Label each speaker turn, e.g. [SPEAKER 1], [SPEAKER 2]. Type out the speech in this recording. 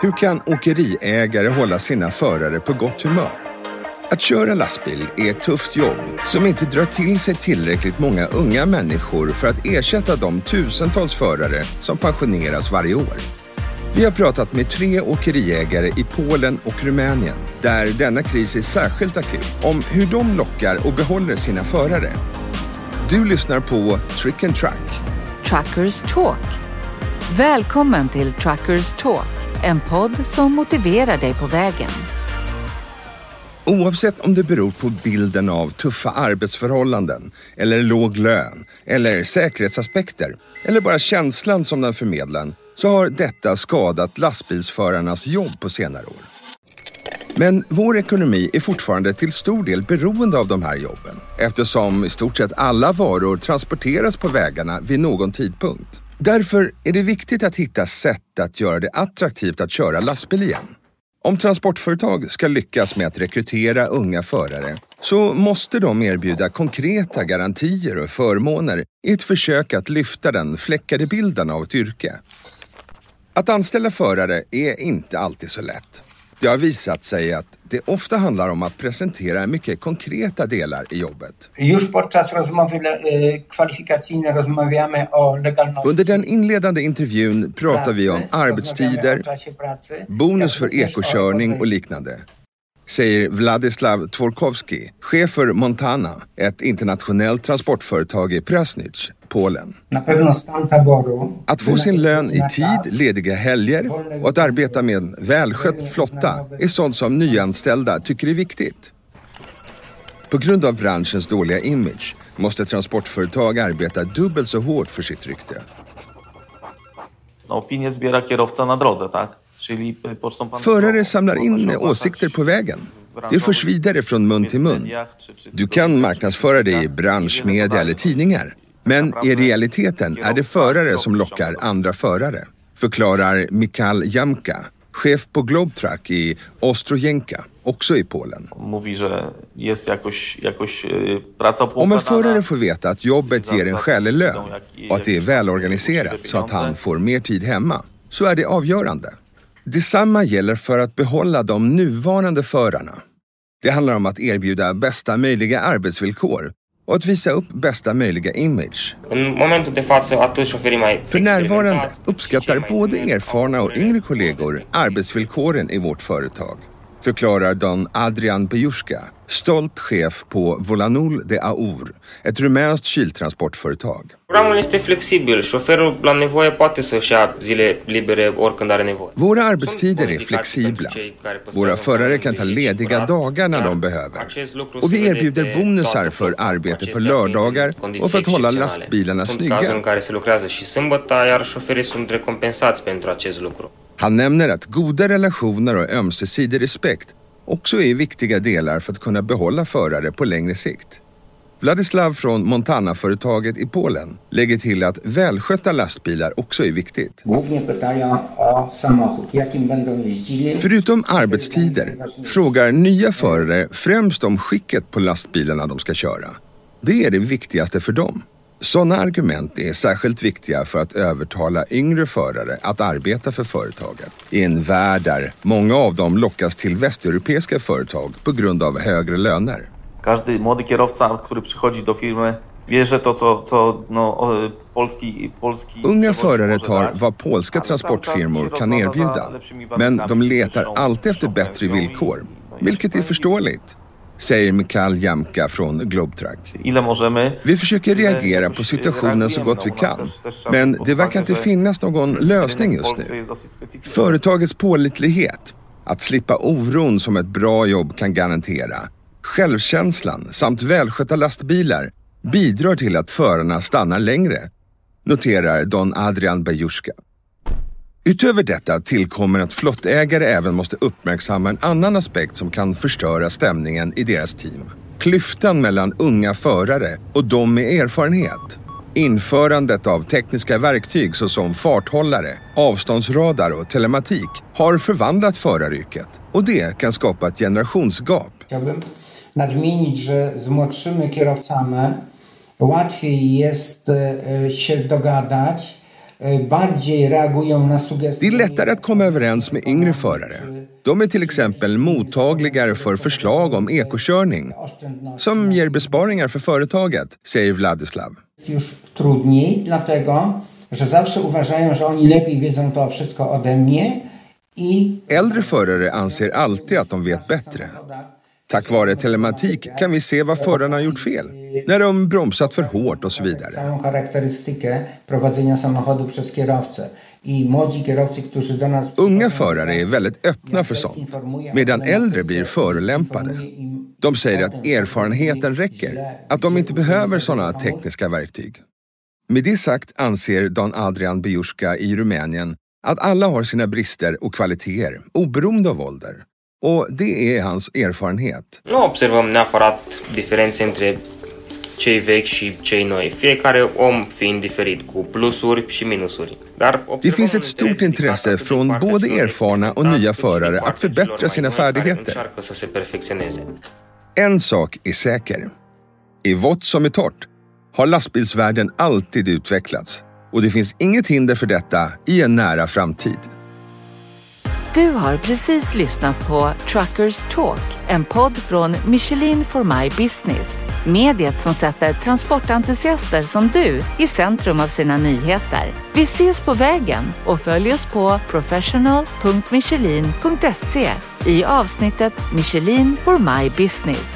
[SPEAKER 1] Hur kan åkeriägare hålla sina förare på gott humör? Att köra lastbil är ett tufft jobb som inte drar till sig tillräckligt många unga människor för att ersätta de tusentals förare som pensioneras varje år. Vi har pratat med tre åkeriägare i Polen och Rumänien, där denna kris är särskilt akut, om hur de lockar och behåller sina förare. Du lyssnar på Trick and Truck.
[SPEAKER 2] Truckers Talk. Välkommen till Truckers Talk, en podd som motiverar dig på vägen.
[SPEAKER 1] Oavsett om det beror på bilden av tuffa arbetsförhållanden, eller låg lön, eller säkerhetsaspekter, eller bara känslan som den förmedlar, så har detta skadat lastbilsförarnas jobb på senare år. Men vår ekonomi är fortfarande till stor del beroende av de här jobben eftersom i stort sett alla varor transporteras på vägarna vid någon tidpunkt. Därför är det viktigt att hitta sätt att göra det attraktivt att köra lastbil igen. Om transportföretag ska lyckas med att rekrytera unga förare så måste de erbjuda konkreta garantier och förmåner i ett försök att lyfta den fläckade bilden av ett yrke. Att anställa förare är inte alltid så lätt. Det har visat sig att det ofta handlar om att presentera mycket konkreta delar i jobbet.
[SPEAKER 3] E, legalności.
[SPEAKER 1] Under den inledande intervjun pratar vi om arbetstider, bonus för ekokörning och liknande. Säger Wladislav Tworkowski, chef för Montana, ett internationellt transportföretag i Prasnich, Polen. Att få sin lön i tid, lediga helger och att arbeta med en välskött flotta är sånt som nyanställda tycker är viktigt. På grund av branschens dåliga image måste transportföretag arbeta dubbelt så hårt för sitt rykte.
[SPEAKER 4] No, opinię zbiera kierowca na drodze, tak? Czyli y, pocztą pan...
[SPEAKER 1] Förare samlar in åsikter på vägen. Det förs vidare från mun till mun. Du kan marknadsföra dig i branschmedia eller tidningar. Men i realiteten är det förare som lockar andra förare. Förklarar Mikal Jamka, chef på Globetruck i Ostrojenka, också i Polen.
[SPEAKER 4] Praca
[SPEAKER 1] Om en förare får veta att jobbet ger en skälig lön och att det är välorganiserat så att han får mer tid hemma, så är det avgörande. Detsamma gäller för att behålla de nuvarande förarna. Det handlar om att erbjuda bästa möjliga arbetsvillkor och att visa upp bästa möjliga image. För närvarande uppskattar både erfarna och yngre kollegor arbetsvillkoren i vårt företag. Förklarar Don Adrian Bejuska, stolt chef på Volanul de Aur, ett rumänskt kyltransportföretag.
[SPEAKER 5] Programul este flexibil. Șoferul, la nevoie, poate să-și ia zile libere oricând are nevoie.
[SPEAKER 1] Våra arbetstider är flexibla. Våra förare kan ta lediga dagar när de behöver. Och vi erbjuder bonusar för arbete på lördagar och för att hålla lastbilarna
[SPEAKER 5] Sunt cazuri în
[SPEAKER 1] snygga.
[SPEAKER 5] care se lucrează și sâmbătă, iar șoferii sunt recompensați pentru acest lucru.
[SPEAKER 1] Han nämner att goda relationer och ömsesidig respekt också är viktiga delar för att kunna behålla förare på längre sikt. Vladislav från Montana-företaget i Polen lägger till att välskötta lastbilar också är viktigt. Förutom arbetstider frågar nya förare främst om skicket på lastbilarna de ska köra. Det är det viktigaste för dem. Sådana argument är särskilt viktiga för att övertala yngre förare att arbeta för företaget. I en värld där många av dem lockas till västeuropeiska företag på grund av högre löner.
[SPEAKER 4] Każdy młody kierowca, który przychodzi do firmy, wie, że to, co, co no, polski, polski
[SPEAKER 1] Unga förare tar vad polska transportfirmor kan erbjuda. Men de letar alltid efter bättre villkor, vilket är förståeligt, säger Mikael Jamka från
[SPEAKER 4] możemy.
[SPEAKER 1] Vi försöker
[SPEAKER 4] tyle
[SPEAKER 1] reagera på situationen så gott vi kan. Men det verkar inte finnas någon lösning just nu. Företagets pålitlighet, att slippa oron som ett bra jobb kan garantera, självkänslan samt välskötta lastbilar bidrar till att förarna stannar längre, noterar Don Adrian Bajuska. Utöver detta tillkommer att flottägare även måste uppmärksamma en annan aspekt som kan förstöra stämningen i deras team. Klyftan mellan unga förare och de med erfarenhet. Införandet av tekniska verktyg såsom farthållare, avståndsradar och telematik har förvandlat föraryrket och det kan skapa ett generationsgap.
[SPEAKER 3] Chciałbym nadmienić, że z młodszymi kierowcami łatwiej jest e, się dogadać, bardziej reagują na sugestie.
[SPEAKER 1] Det är lättare att komma överens med yngre förare. De är till exempel mottagligare för förslag om ekokörning som ger besparingar för företaget, säger Vladislav.
[SPEAKER 3] Już trudniej, dlatego że zawsze uważają, że oni lepiej wiedzą to wszystko ode mnie i
[SPEAKER 1] Äldre förare anser alltid att de vet bättre. Tack vare telematik kan vi se vad förarna har gjort fel, när de bromsat för hårt och så vidare.
[SPEAKER 3] całą charakterystykę prowadzenia samochodu przez kierowcę.
[SPEAKER 1] Unga förare är väldigt öppna för sånt, medan äldre blir förolämpade. De säger att erfarenheten räcker, att de inte behöver sådana tekniska verktyg. Med det sagt anser Don Adrian Biuska i Rumänien att alla har sina brister och kvaliteter, oberoende av ålder. Och det är hans erfarenhet.
[SPEAKER 5] Nu observăm neapărat diferențe între cei vechi și cei noi, fiecare om fiind diferit, cu plusuri și minusuri. Dar
[SPEAKER 1] Det finns ett stort intresse från både erfarna och nya förare att förbättra sina färdigheter. En sak är säker. I vått som i torrt har lastbilsvärlden alltid utvecklats och det finns inget hinder för detta i en nära framtid.
[SPEAKER 2] Du har precis lyssnat på Truckers Talk, en podd från Michelin for My Business. Mediet som sätter transportentusiaster som du i centrum av sina nyheter. Vi ses på vägen och följ oss på professional.michelin.se i avsnittet Michelin for My Business.